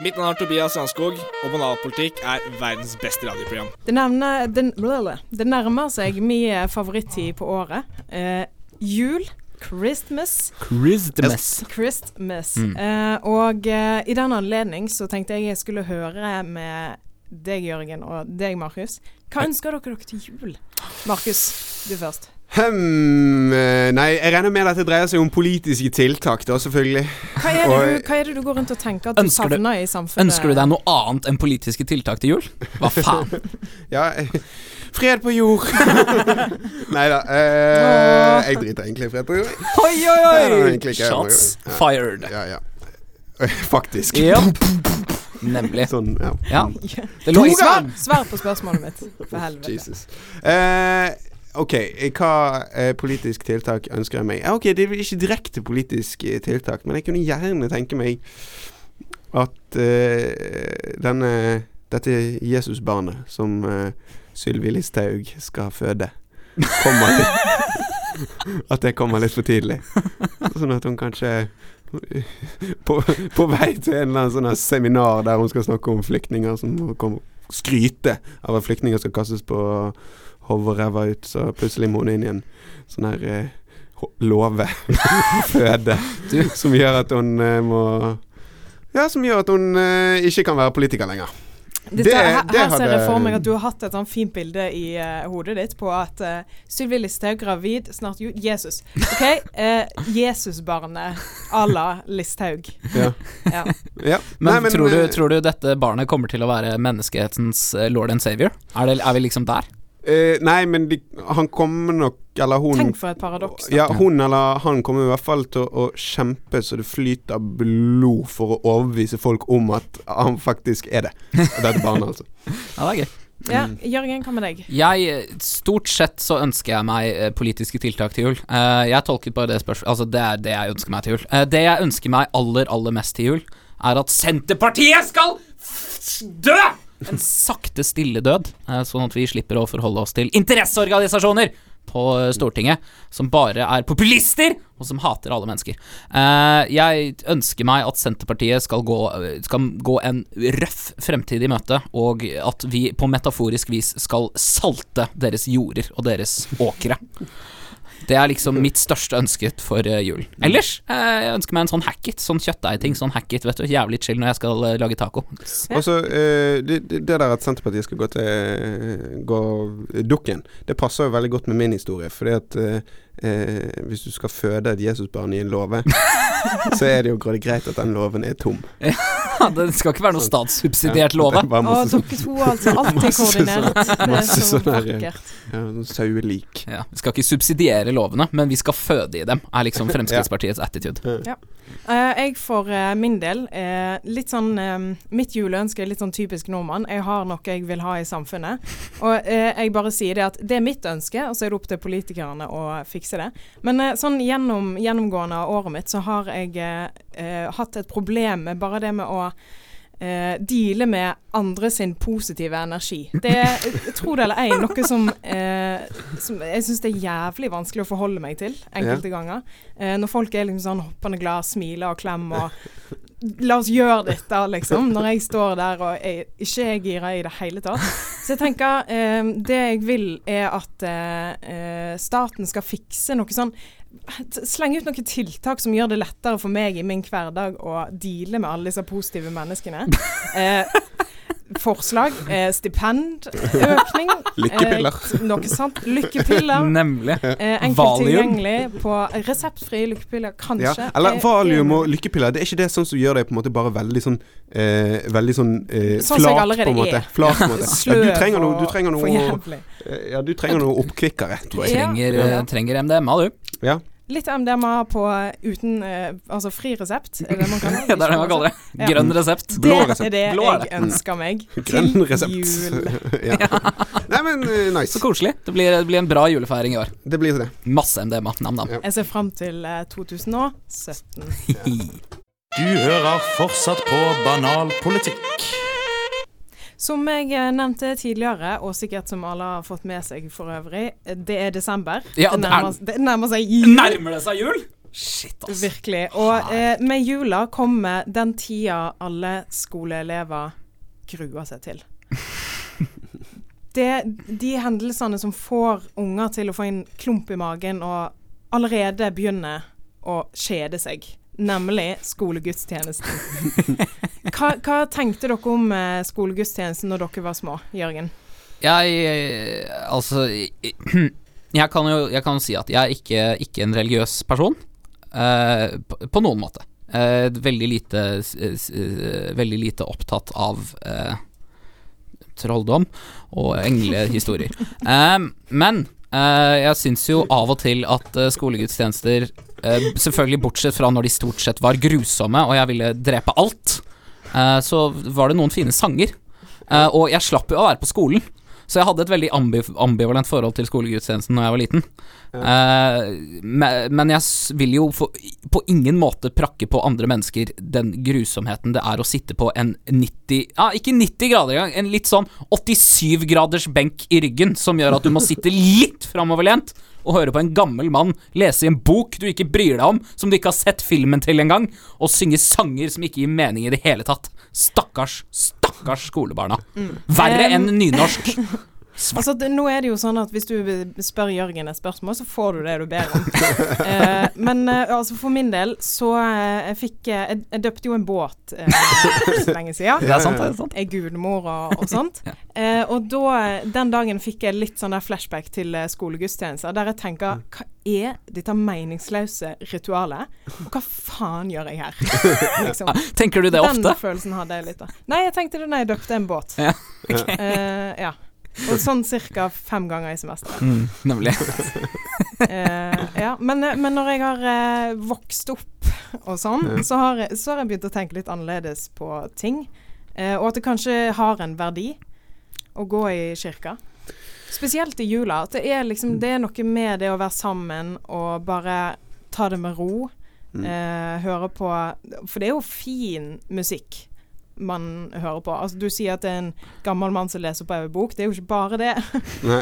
Mitt navn er Tobias Strandskog, og Banalpolitikk er verdens beste radioprogram. Det, nevner, det, blablabla. det nærmer seg min eh, favorittid på året. Eh, jul. Christmas. Christmas. Christmas. Mm. Eh, og eh, i den anledning så tenkte jeg jeg skulle høre med deg, Jørgen, og deg, Markus. Hva ønsker dere dere til jul? Markus, du først. Hmm, nei, jeg regner med at det dreier seg om politiske tiltak, da, selvfølgelig. Hva er, det du, hva er det du går rundt og tenker at du savner i samfunnet? Ønsker du deg noe annet enn politiske tiltak til jul? Hva faen? [LAUGHS] Ja, eh, fred på jord. [LAUGHS] nei da. Eh, jeg driter egentlig i fred på jord. Oi, oi, oi! Shots. Ja. fired. Ja, ja. Eh, Faktisk. Yep. [LAUGHS] Nemlig. Sånn, ja. Ja. Ja. Det lå i Svar, svar på spørsmålet mitt, for helvete. Jesus. Eh, ok, hva eh, politisk tiltak ønsker jeg meg? Ok, det er ikke direkte politisk eh, tiltak, men jeg kunne gjerne tenke meg at eh, denne dette Jesusbarnet som eh, Sylvi Listhaug skal føde, kommer litt [LAUGHS] At det kommer litt for tidlig. Sånn at hun kanskje på, på vei til en eller annen sånn seminar der hun skal snakke om flyktninger som må komme skryte av at flyktninger skal kastes på hoverræva ut, så plutselig må hun inn i en sånn her eh, låve [LAUGHS] føde. Som gjør at hun eh, må Ja, som gjør at hun eh, ikke kan være politiker lenger. Dette, Det- her, det her ser jeg for meg at du har hatt et sånn fint bilde i uh, hodet ditt på at uh, Sylvi Listhaug gravid, snart jo Jesus. OK? Uh, [LAUGHS] Jesusbarnet à la Listhaug. Ja. [LAUGHS] Ja. ja. Men, Nei, tror, du, tror du dette barnet kommer til å være menneskehetens eh, lord and savior? Er, det, er vi liksom der? Eh, Nei, men de, han kommer nok Eller hun Tenk for et paradoks. Ja, hun eller han kommer i hvert fall til å kjempe så det flyter blod for å overbevise folk om at han faktisk er det. Dette barnet, altså. [LAUGHS] Ja, det er gøy. Ja, Jørgen, hva med deg? Jeg, eh, Stort sett så ønsker jeg meg eh, politiske tiltak til jul. Eh, jeg tolket bare det spørsmålet Altså, det er det jeg ønsker meg til jul. Det jeg ønsker meg aller, aller mest til jul, er at Senterpartiet skal f- dø! En sakte, stille død, eh, sånn at vi slipper å forholde oss til interesseorganisasjoner på eh, Stortinget som bare er populister, og som hater alle mennesker. Eh, jeg ønsker meg at Senterpartiet skal gå, skal gå en røff fremtid i møte, og at vi på metaforisk vis skal salte deres jorder og deres åkre. Det er liksom mitt største ønske for eh, jul. Ellers eh, jeg ønsker meg en sånn hackit, sånn kjøttdeigting. Sånn hackit, vet du. Jævlig chill når jeg skal eh, lage taco. Ja. Og så det, det det der at Senterpartiet skal gå til gå dukken, det passer jo veldig godt med min historie. Fordi at eh, hvis du skal føde et Jesusbarn i en låve, [LAUGHS] så er det jo greit at den låven er tom. det skal ikke være noe statssubsidiert låve. Å, dere to altså alltid koordinert. sånn- [LAUGHS] Det er så sånn vakkert. ja, sånn sauelik. Ja, Vi skal ikke subsidiere lovene, men vi skal føde i dem, er liksom [LAUGHS] Fremskrittspartiets attitude. Eh, jeg for eh, min del eh, litt sånn Mitt juleønske er litt sånn typisk nordmann. Jeg har noe jeg vil ha i samfunnet. Og eh, jeg bare sier det at det er mitt ønske, og så er det opp til politikerne å fikse det. Men eh, sånn gjennom, gjennomgående av året mitt så har jeg eh, eh, hatt et problem med bare det med å eh, deale med andre sin positive energi. Det er, tro det eller ei, noe som, eh, som jeg syns det er jævlig vanskelig å forholde meg til enkelte ganger. Eh, når folk er liksom sånn hoppende glad, smiler og klemmer og La oss gjøre dette, liksom. Når jeg står der og jeg, ikke er gira i det hele tatt. Så jeg tenker eh, Det jeg vil, er at eh, eh, staten skal fikse noe sånn Slenge ut noen tiltak som gjør det lettere for meg i min hverdag å deale med alle disse positive menneskene. [LAUGHS] Eh, forslag. Eh, stipend. Økning. [LAUGHS] Lykkepiller. Eh, noe sånt. Lykkepiller. Nemlig. Eh, enkelt Valium. tilgjengelig på reseptfrie lykkepiller, Ja. kanskje. Eller Eh, valium eh, og lykkepiller. Det er ikke det sånn som gjør deg på en måte bare veldig sånn eh, Veldig sånn eh, Sånn som jeg flat, allerede på en måte. er. Flat, på en [LAUGHS] måte. Ja, du trenger noe, du trenger for noe jævlig. eh, Ja, du trenger noe oppkvikkere, tror jeg. Du Trenger, trenger MDMA, du. Ja. Litt MDMA på uten eh, Altså fri resept, er det man kaller [LAUGHS] Ja, det er det man kaller det. Grønn resept. Blå Det resept. er det Blå er det. jeg ønsker meg [LAUGHS] Grønn til resept. jul. [LAUGHS] ja. Nei, men eh, nice. Så koselig. Det blir, det blir en bra julefeiring i år. Det blir det. Masse MDMA. Nam-nam. Ja. Jeg ser fram til eh, 2017. Du hører fortsatt på Banal politikk. Som jeg eh, nevnte tidligere, og sikkert som alle har fått med seg for øvrig, det er desember. Ja, det, er- nærmer, det nærmer seg jul. Nærmer det seg jul? Shit, ass. Virkelig. Og eh, med jula kommer den tida alle skoleelever gruer seg til. [LAUGHS] Det, de hendelsene som får unger til å få en klump i magen og allerede begynne å kjede seg, nemlig skolegudstjenesten. Hva, hva tenkte dere om eh, skolegudstjenesten når dere var små, Jørgen? Jeg eh, Altså Jeg kan jo jeg kan si at jeg er ikke, ikke en religiøs person. Uh, på, på noen måte. Uh, veldig lite eh, Veldig lite opptatt av trolldom og englehistorier. [LAUGHS] Eh, men jeg syns jo av og til at skolegudstjenester eh, Selvfølgelig bortsett fra når de stort sett var grusomme og jeg ville drepe alt, Uh, så var det noen fine sanger. Uh, og jeg slapp jo å være på skolen. Så jeg hadde et veldig ambivalent forhold til skolegudstjenesten Når jeg var liten. Ja. me- men jeg vil jo på ingen måte prakke på andre mennesker den grusomheten det er å sitte på en 90 Ja, ikke 90 grader engang, en litt sånn 87 graders benk i ryggen, som gjør at du må sitte litt framoverlent og høre på en gammel mann lese i en bok du ikke bryr deg om, som du ikke har sett filmen til engang, og synge sanger som ikke gir mening i det hele tatt. Stakkars, stakkars skolebarna. Verre enn nynorsk. [LAUGHS] Altså, det, nå er det jo sånn at hvis du spør Jørgen et spørsmål, så får du det du ber om. [LAUGHS] eh, men eh, altså for min del, så eh, jeg fikk eh, jeg, jeg døpte jo en båt eh, for så lenge siden. Det er sant, det er sant. er gudmor og, og sånt. [LAUGHS] eh, og da, den dagen fikk jeg litt sånn der flashback til skolegudstjenester, der jeg tenker Hva er dette meningsløse ritualet? Og hva faen gjør jeg her? [LAUGHS] liksom. Tenker du det Den ofte? følelsen hadde jeg litt av. Nei, jeg tenkte det da jeg døpte en båt. Ja, Eh, ja. Og sånn ca. fem ganger i semesteret. Mm, nemlig. [LAUGHS] Eh, ja. men, men når jeg har eh, vokst opp og sånn, så, har så har jeg begynt å tenke litt annerledes på ting. Eh, og at det kanskje har en verdi å gå i kirka. Spesielt i jula. At det er liksom Det er noe med det å være sammen og bare ta det med ro. Eh, høre på For det er jo fin musikk man hører på. Altså Du sier at det er en gammel mann som leser på ei bok. Det er jo ikke bare det, [LAUGHS] Nei.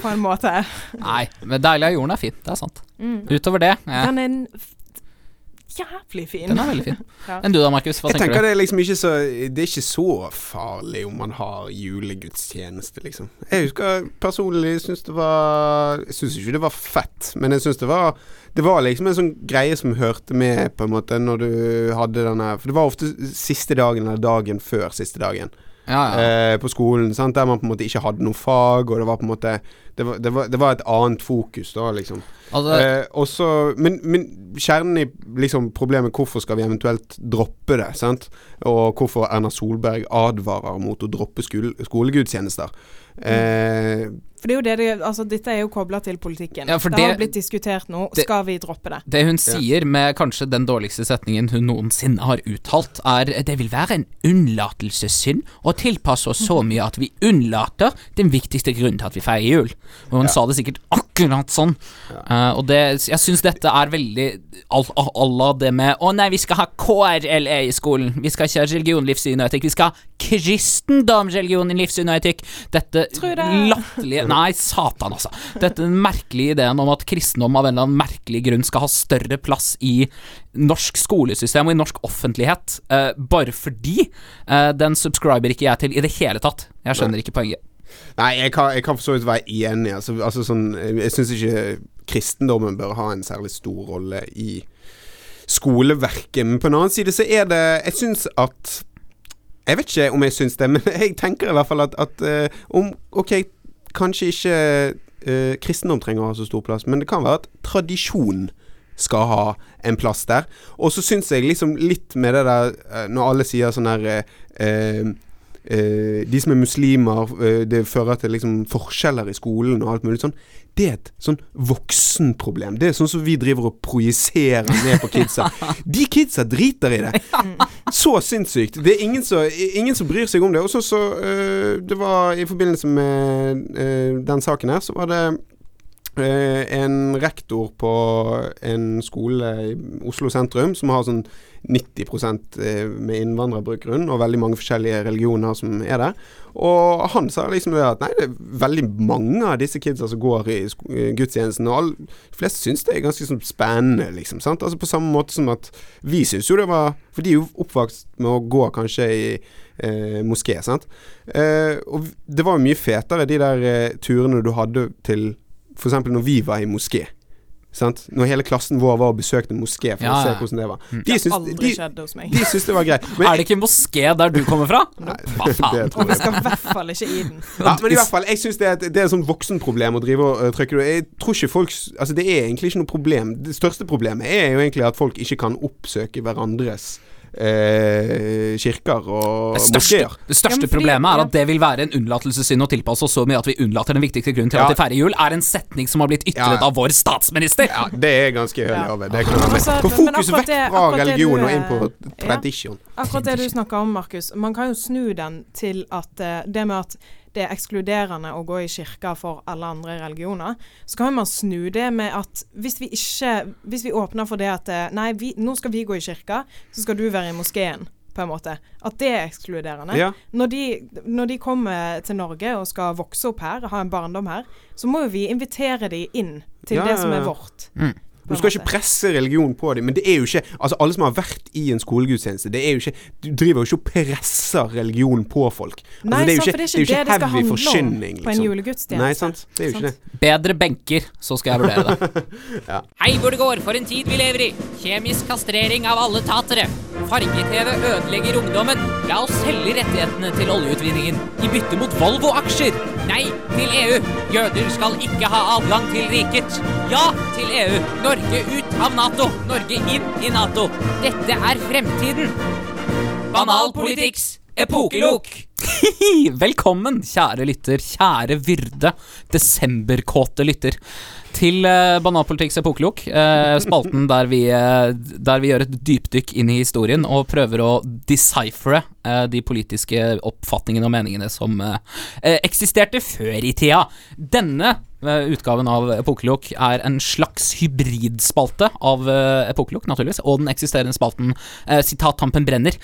på en måte. Nei, men 'Deilig av jorden' er fint. Det er sant. Mm. Utover det eh, Den er en jævlig fin. Den er veldig fin. [LAUGHS] Ja. Enn du da, Markus? Hva Jeg tenker tenker du? det er liksom ikke så Det er ikke så farlig om man har julegudstjeneste, liksom. Jeg husker personlig syns det var Jeg syns ikke det var fett, men jeg syns det var Det var liksom en sånn greie som hørte med, på en måte, når du hadde denne For det var ofte siste dagen eller dagen før siste dagen Ja, ja. eh, på skolen, sant? der man på en måte ikke hadde noe fag, og det var på en måte Det var, det var, det var et annet fokus da, liksom. Altså, Eh, også, men, men kjernen i liksom, problemet Hvorfor skal vi eventuelt droppe det? Sant? Og hvorfor Erna Solberg advarer mot å droppe skole, skolegudstjenester. Eh, For det er jo det det Altså, dette er jo kobla til politikken. Ja, for det, det- har blitt diskutert nå. det- Skal vi droppe det? Det hun sier med kanskje den dårligste setningen hun noensinne har uttalt, er det vil være en unnlatelsessynd å tilpasse oss så mye at vi unnlater den viktigste grunnen til at vi feirer jul. Og hun sa det sikkert akkurat sånn. Eh, og det, jeg syns dette er veldig al- al- à la det med Å nei, vi skal ha KRLE i skolen. Vi skal ikke ha religion, livssyn og etikk. Vi skal ha kristendom, religion, livssyn og etikk. Dette det. latterlige Nei, satan, altså. Dette merkelige ideen om at kristendom av en eller annen merkelig grunn skal ha større plass i norsk skolesystem og i norsk offentlighet, uh, bare fordi uh, den subscriber ikke jeg til i det hele tatt. Jeg skjønner ikke poenget. Nei, jeg kan, jeg kan for så vidt være enig. Altså, altså sånn, jeg syns ikke kristendommen bør ha en særlig stor rolle i skoleverket. Men på en annen side så er det Jeg syns at Jeg vet ikke om jeg syns det, [LAUGHS] men jeg tenker i hvert fall at, at eh, om Ok, kanskje ikke uh, kristendom trenger å ha så stor plass, men det kan være at tradisjon skal ha en plass der. Og så syns jeg liksom litt med det der eh, Når alle sier sånn her eh, eh, eh, De som er muslimer, eh, det fører til liksom forskjeller i skolen og alt mulig sånn. Det er et sånn voksenproblem. Det er sånn som vi driver og projiserer ned på kidsa. [LAUGHS] De kidsa driter i det. Så sinnssykt. Det er ingen som, ingen som bryr seg om det. Og så, så øh, Det var i forbindelse med øh, den saken her, så var det en rektor på en skole i Oslo sentrum som har sånn 90% med innvandrerbakgrunn og veldig mange forskjellige religioner som er der. Og han sa liksom det at nei, det er veldig mange av disse kidsa som går i gudstjenesten, og de fleste syns det er ganske sånn spennende, liksom. Sant? Altså På samme måte som at vi syns jo det var For de er jo oppvokst med å gå kanskje i eh, moské, sant. Eh, og det var jo mye fetere de der eh, turene du hadde til F.eks. når vi var i moské. Sant? Når hele klassen vår var og besøkte moské for Ja, å se hvordan det var. Mm. De syns, Aldri de, skjedd hos meg. de syns det var greit. Men, [LAUGHS] er det ikke moské der du kommer fra? Hva [LAUGHS] det faen? tror Og vi skal i hvert fall ikke i den. [LAUGHS] Ja, men i hvert fall, jeg syns det, et- det er et sånt voksenproblem å drive og uh, trykke det. Jeg tror ikke folk Altså, det er egentlig ikke noe problem. Det største problemet er jo egentlig at folk ikke kan oppsøke hverandres eh, kirker og Det største, moskeer. det største problemet er at det vil være en unnlatelsessynd å tilpasse oss så mye at vi unnlater den viktigste grunnen til Ja. at vi feirer jul, er en setning som har blitt ytret Ja, av vår statsminister. Ja, det er ganske høy Ja. over. Det kan jeg. Altså, men vekk fra religion du, og inn på ja. Akkurat det du snakker om, Markus. Man kan jo snu den til at eh, det med at det er ekskluderende å gå i kirka for alle andre religioner, så kan man snu det med at hvis vi ikke Hvis vi åpner for det at eh, Nei, vi, nå skal vi gå i kirka, så skal du være i moskeen. På en måte. At det er ekskluderende. Ja. Når, de, når de kommer til Norge og skal vokse opp her, ha en barndom her, så må jo vi invitere de inn til Ja, det som er ja. vårt. Mm. Du skal ikke presse religion på dem, men det er jo ikke Altså, alle som har vært i en skolegudstjeneste, det er jo ikke Du driver jo ikke og presser religion på folk. Altså, Nei, det er jo sant, for det er er ikke det det skal heavy handle om på en liksom. julegudstjeneste. Nei, sant. Det er jo ikke det. Bedre benker, så skal jeg vurdere det. [LAUGHS] Hei hvor det går, for en tid vi lever i. Kjemisk kastrering av alle tatere. Farge-TV ødelegger ungdommen. La oss selge rettighetene til oljeutvinningen i bytte mot Volvo-aksjer. Nei til EU. Jøder skal ikke ha adgang til riket. Ja til EU. Norge ut av Nato. Norge inn i Nato. Dette er fremtiden. Banalpolitikks epokelok. [LAUGHS] Velkommen, kjære lytter, kjære Vyrde, desemberkåte lytter, til uh, Banalpolitikks epokelok. Uh, spalten der vi, uh, der vi gjør et dypdykk inn i historien og prøver å deciphere de politiske oppfatningene og meningene som eksisterte før i tida. Denne utgaven av Epokelok er en slags hybridspalte av Epokelok, naturligvis, og den eksisterende spalten Sitat Tampen brenner.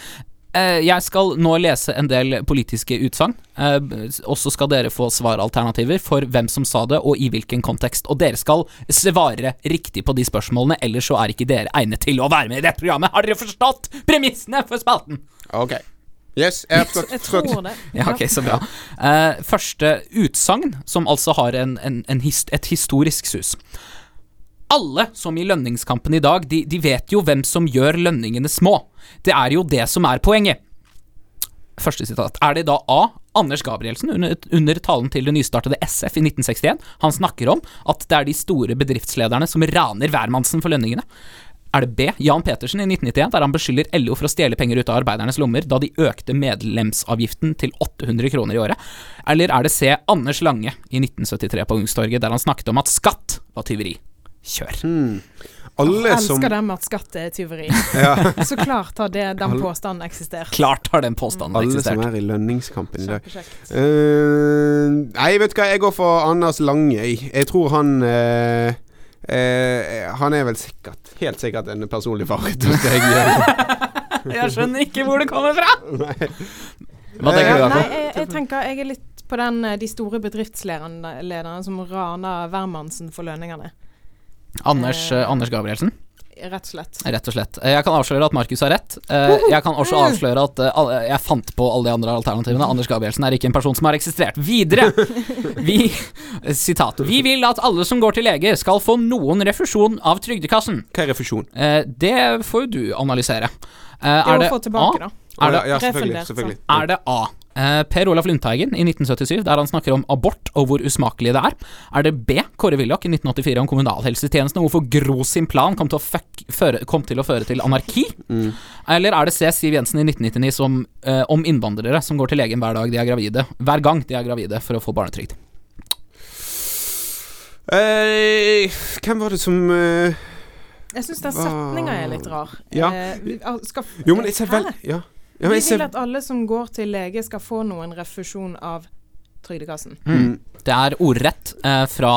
Eh, jeg skal nå lese en del politiske utsagn, eh, og så skal dere få svaralternativer for hvem som sa det, og i hvilken kontekst. Og dere skal svare riktig på de spørsmålene, ellers så er ikke dere egnet til å være med i dette programmet. Har dere forstått premissene for spalten? Ok. Yes, jeg har [LAUGHS] forstått. Jeg tror det. Ja, ok, så bra. Eh, første utsagn, som altså har en, en, en et historisk sus. Alle som i lønningskampen i dag, de, de vet jo hvem som gjør lønningene små. Det er jo det som er poenget. Første sitat. Er det da A. Anders Gabrielsen under, under talen til det nystartede SF i 1961? Han snakker om at det er de store bedriftslederne som raner hvermannsen for lønningene. Er det B. Jan Petersen i 1991, der han beskylder LO for å stjele penger ut av arbeidernes lommer da de økte medlemsavgiften til 800 kroner i året? Eller er det C. Anders Lange i 1973 på Ungstorget, der han snakket om at skatt var tyveri? Kjør. Alle Jeg som elsker det med at skatt er tyveri. [LAUGHS] ja, Så klart har det, den påstanden eksistert. Klart har den påstanden Alle som er i lønningskampen i dag. Eh, nei, vet du hva, jeg går for Anders Lange. Jeg, tror han uh, eh, Han er vel sikkert Helt sikkert en personlig favoриtt hos deg. [LAUGHS] Jeg skjønner ikke hvor det kommer fra! [LAUGHS] Nei. Hva tenker du, Nei, jeg, jeg tenker jeg er litt på den de store bedriftslederne som raner hvermannsen for lønningene. Anders, eh, Anders Gabrielsen, Rett og slett. rett og slett. Eh, Jeg kan avsløre at Markus har rett. Eh, Jeg kan også avsløre at eh, jeg fant på alle de andre alternativene. Anders Gabrielsen er ikke en person som har eksistert. Videre! [LAUGHS] Vi Sitat. Vi vil at alle som går til lege, skal få noen refusjon av Trygdekassen. Hva er refusjon? Eh, Det får jo du analysere. Eh, Det Er å få tilbake, A? da. Er det, ja, selvfølgelig. selvfølgelig. er det A. Eh, Per Olaf Lundteigen i 1977, der han snakker om abort og hvor usmakelig det er. Er det B. Kåre Willoch i 1984 om kommunalhelsetjenesten og hvorfor Gro sin plan kom til å, fuck, føre, kom til, å føre til anarki? Mm. Eller er det C. Siv Jensen i 1999 som, eh, om innvandrere som går til legen hver dag de er gravide, hver gang de er gravide for å få barnetrygd? Eh, hvem var det som eh, Jeg syns den setninga er litt rar. Ja. Eh, skal, Jo, men jeg ser vel Ja. Ja men Vi vil at alle som går til lege, skal få noen refusjon av Trygdekassen. mm. Det er ordrett eh, fra,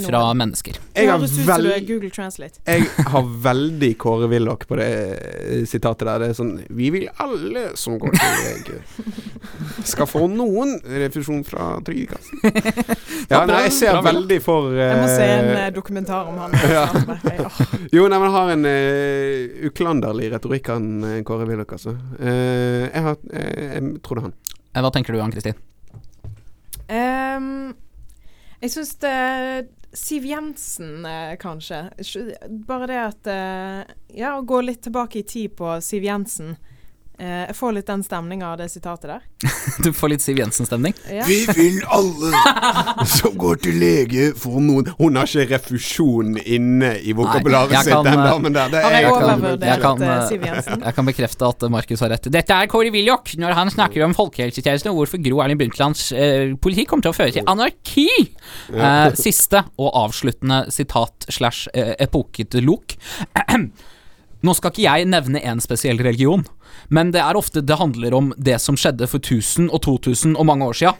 fra mennesker. Jeg har vel- Google Translate. Jeg [LAUGHS] har veldig Kåre Willoch på det eh, sitatet der. Det er sånn Vi vil alle som går til lege, [LAUGHS] skal få noen refusjon fra Trygdekassen. [LAUGHS] Ja, nei, jeg ser veldig for Jeg må se en eh, dokumentar om han. [LAUGHS] Ja. Jo, nei, men har en uh, uklanderlig retorikk, han Kåre Willoch, altså. Eh, jeg, har, eh, jeg tror det er han. Hva tenker du, Ann-Kristin? Um, jeg syns det Siv Jensen, kanskje. Bare det at Ja, å gå litt tilbake i tid på Siv Jensen. Eh, jeg får litt den stemninga av det sitatet der. [LAUGHS] Du får litt Siv Jensen-stemning. Ja. Vi vil alle som går til lege, få noen Hun har ikke refusjon inne i vokabularet sitt, den eh, damen der. Det er jeg kan- jeg kan, eh, eh, Siv Jensen? Jeg kan bekrefte at eh, Markus har rett. Dette er Kåre Willoch når han snakker om folkehelsetjenesten og hvorfor Gro Erling Brundtlands eh, politikk kommer til å føre til anarki. Eh, siste og avsluttende sitat slash eh, epoketelok. [CLEARS THROAT] Nå skal ikke jeg nevne en spesiell religion, men det er ofte det handler om det som skjedde for 1000 og 2000 og mange år sia.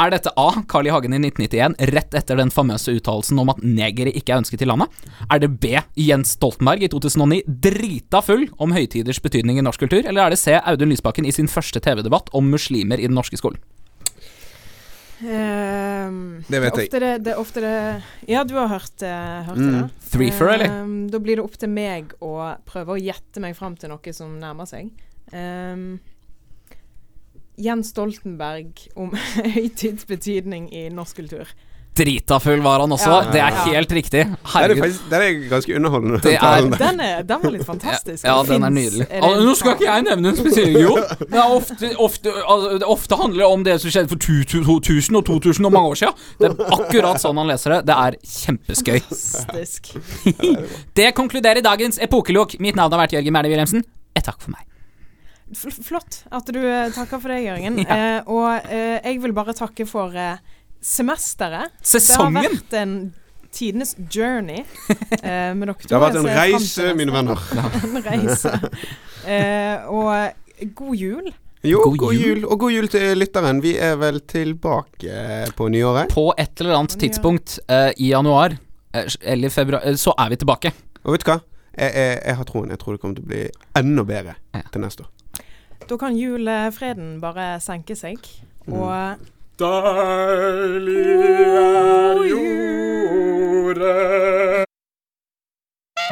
Er dette A. Carl I. Hagen i 1991, rett etter den famøse uttalelsen om at negere ikke er ønsket i landet? Er det B. Jens Stoltenberg i 2009, drita full om høytiders betydning i norsk kultur? Eller er det C. Audun Lysbakken i sin første TV-debatt om muslimer i den norske skolen? Ehm, Det vet jeg. Det, det er ofte det Ja, du har hørt, eh, hørt Mm. det? Threefer, eller? Ehm, da blir det opp til meg å prøve å gjette meg fram til noe som nærmer seg. Um, Jens Stoltenberg om [LAUGHS] høytidsbetydning i norsk kultur. Drita full var han også. Ja. Det er helt riktig. Den er, Herregud. faktisk, den er ganske underholdende. Det er- [LAUGHS] Den, er, den var litt fantastisk. Ja, Det den er nydelig. er det Nå skal ikke jeg nevne en spesiell Jo, [LAUGHS] Det er ofte, ofte, altså, det ofte handler om det som skjedde for 2000 og 2000 og mange år siden. Det er akkurat sånn han leser det. Det er kjempeskøy. Fantastisk. [LAUGHS] Det konkluderer dagens epokelok. Mitt navn har vært Jørgen Mæhle Wilhelmsen. Et takk for meg. Fl flott at du eh, takker for det, Jørgen. Ja. Eh, og eh, jeg vil bare takke for eh, semesteret. Sesongen! Det har vært en tidenes journey [LAUGHS] eh, med dere to. Det har vært en reise, mine venner. [LAUGHS] en reise. Eh, og god jul. Jo, God god, jul. jul. Og god jul til lytteren. Vi er vel tilbake på nyåret. På et eller annet tidspunkt eh, i januar eh, eller februar, eh, så er vi tilbake. Og vet du hva? Jeg, jeg, jeg har troen. Jeg tror det kommer til å bli enda bedre Ja. til neste år. Da kan julefreden bare senke seg. Mm. Deilig er jordet.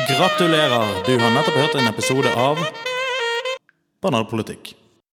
Gratulerer, du har nettopp hørt en episode av Banalpolitikk.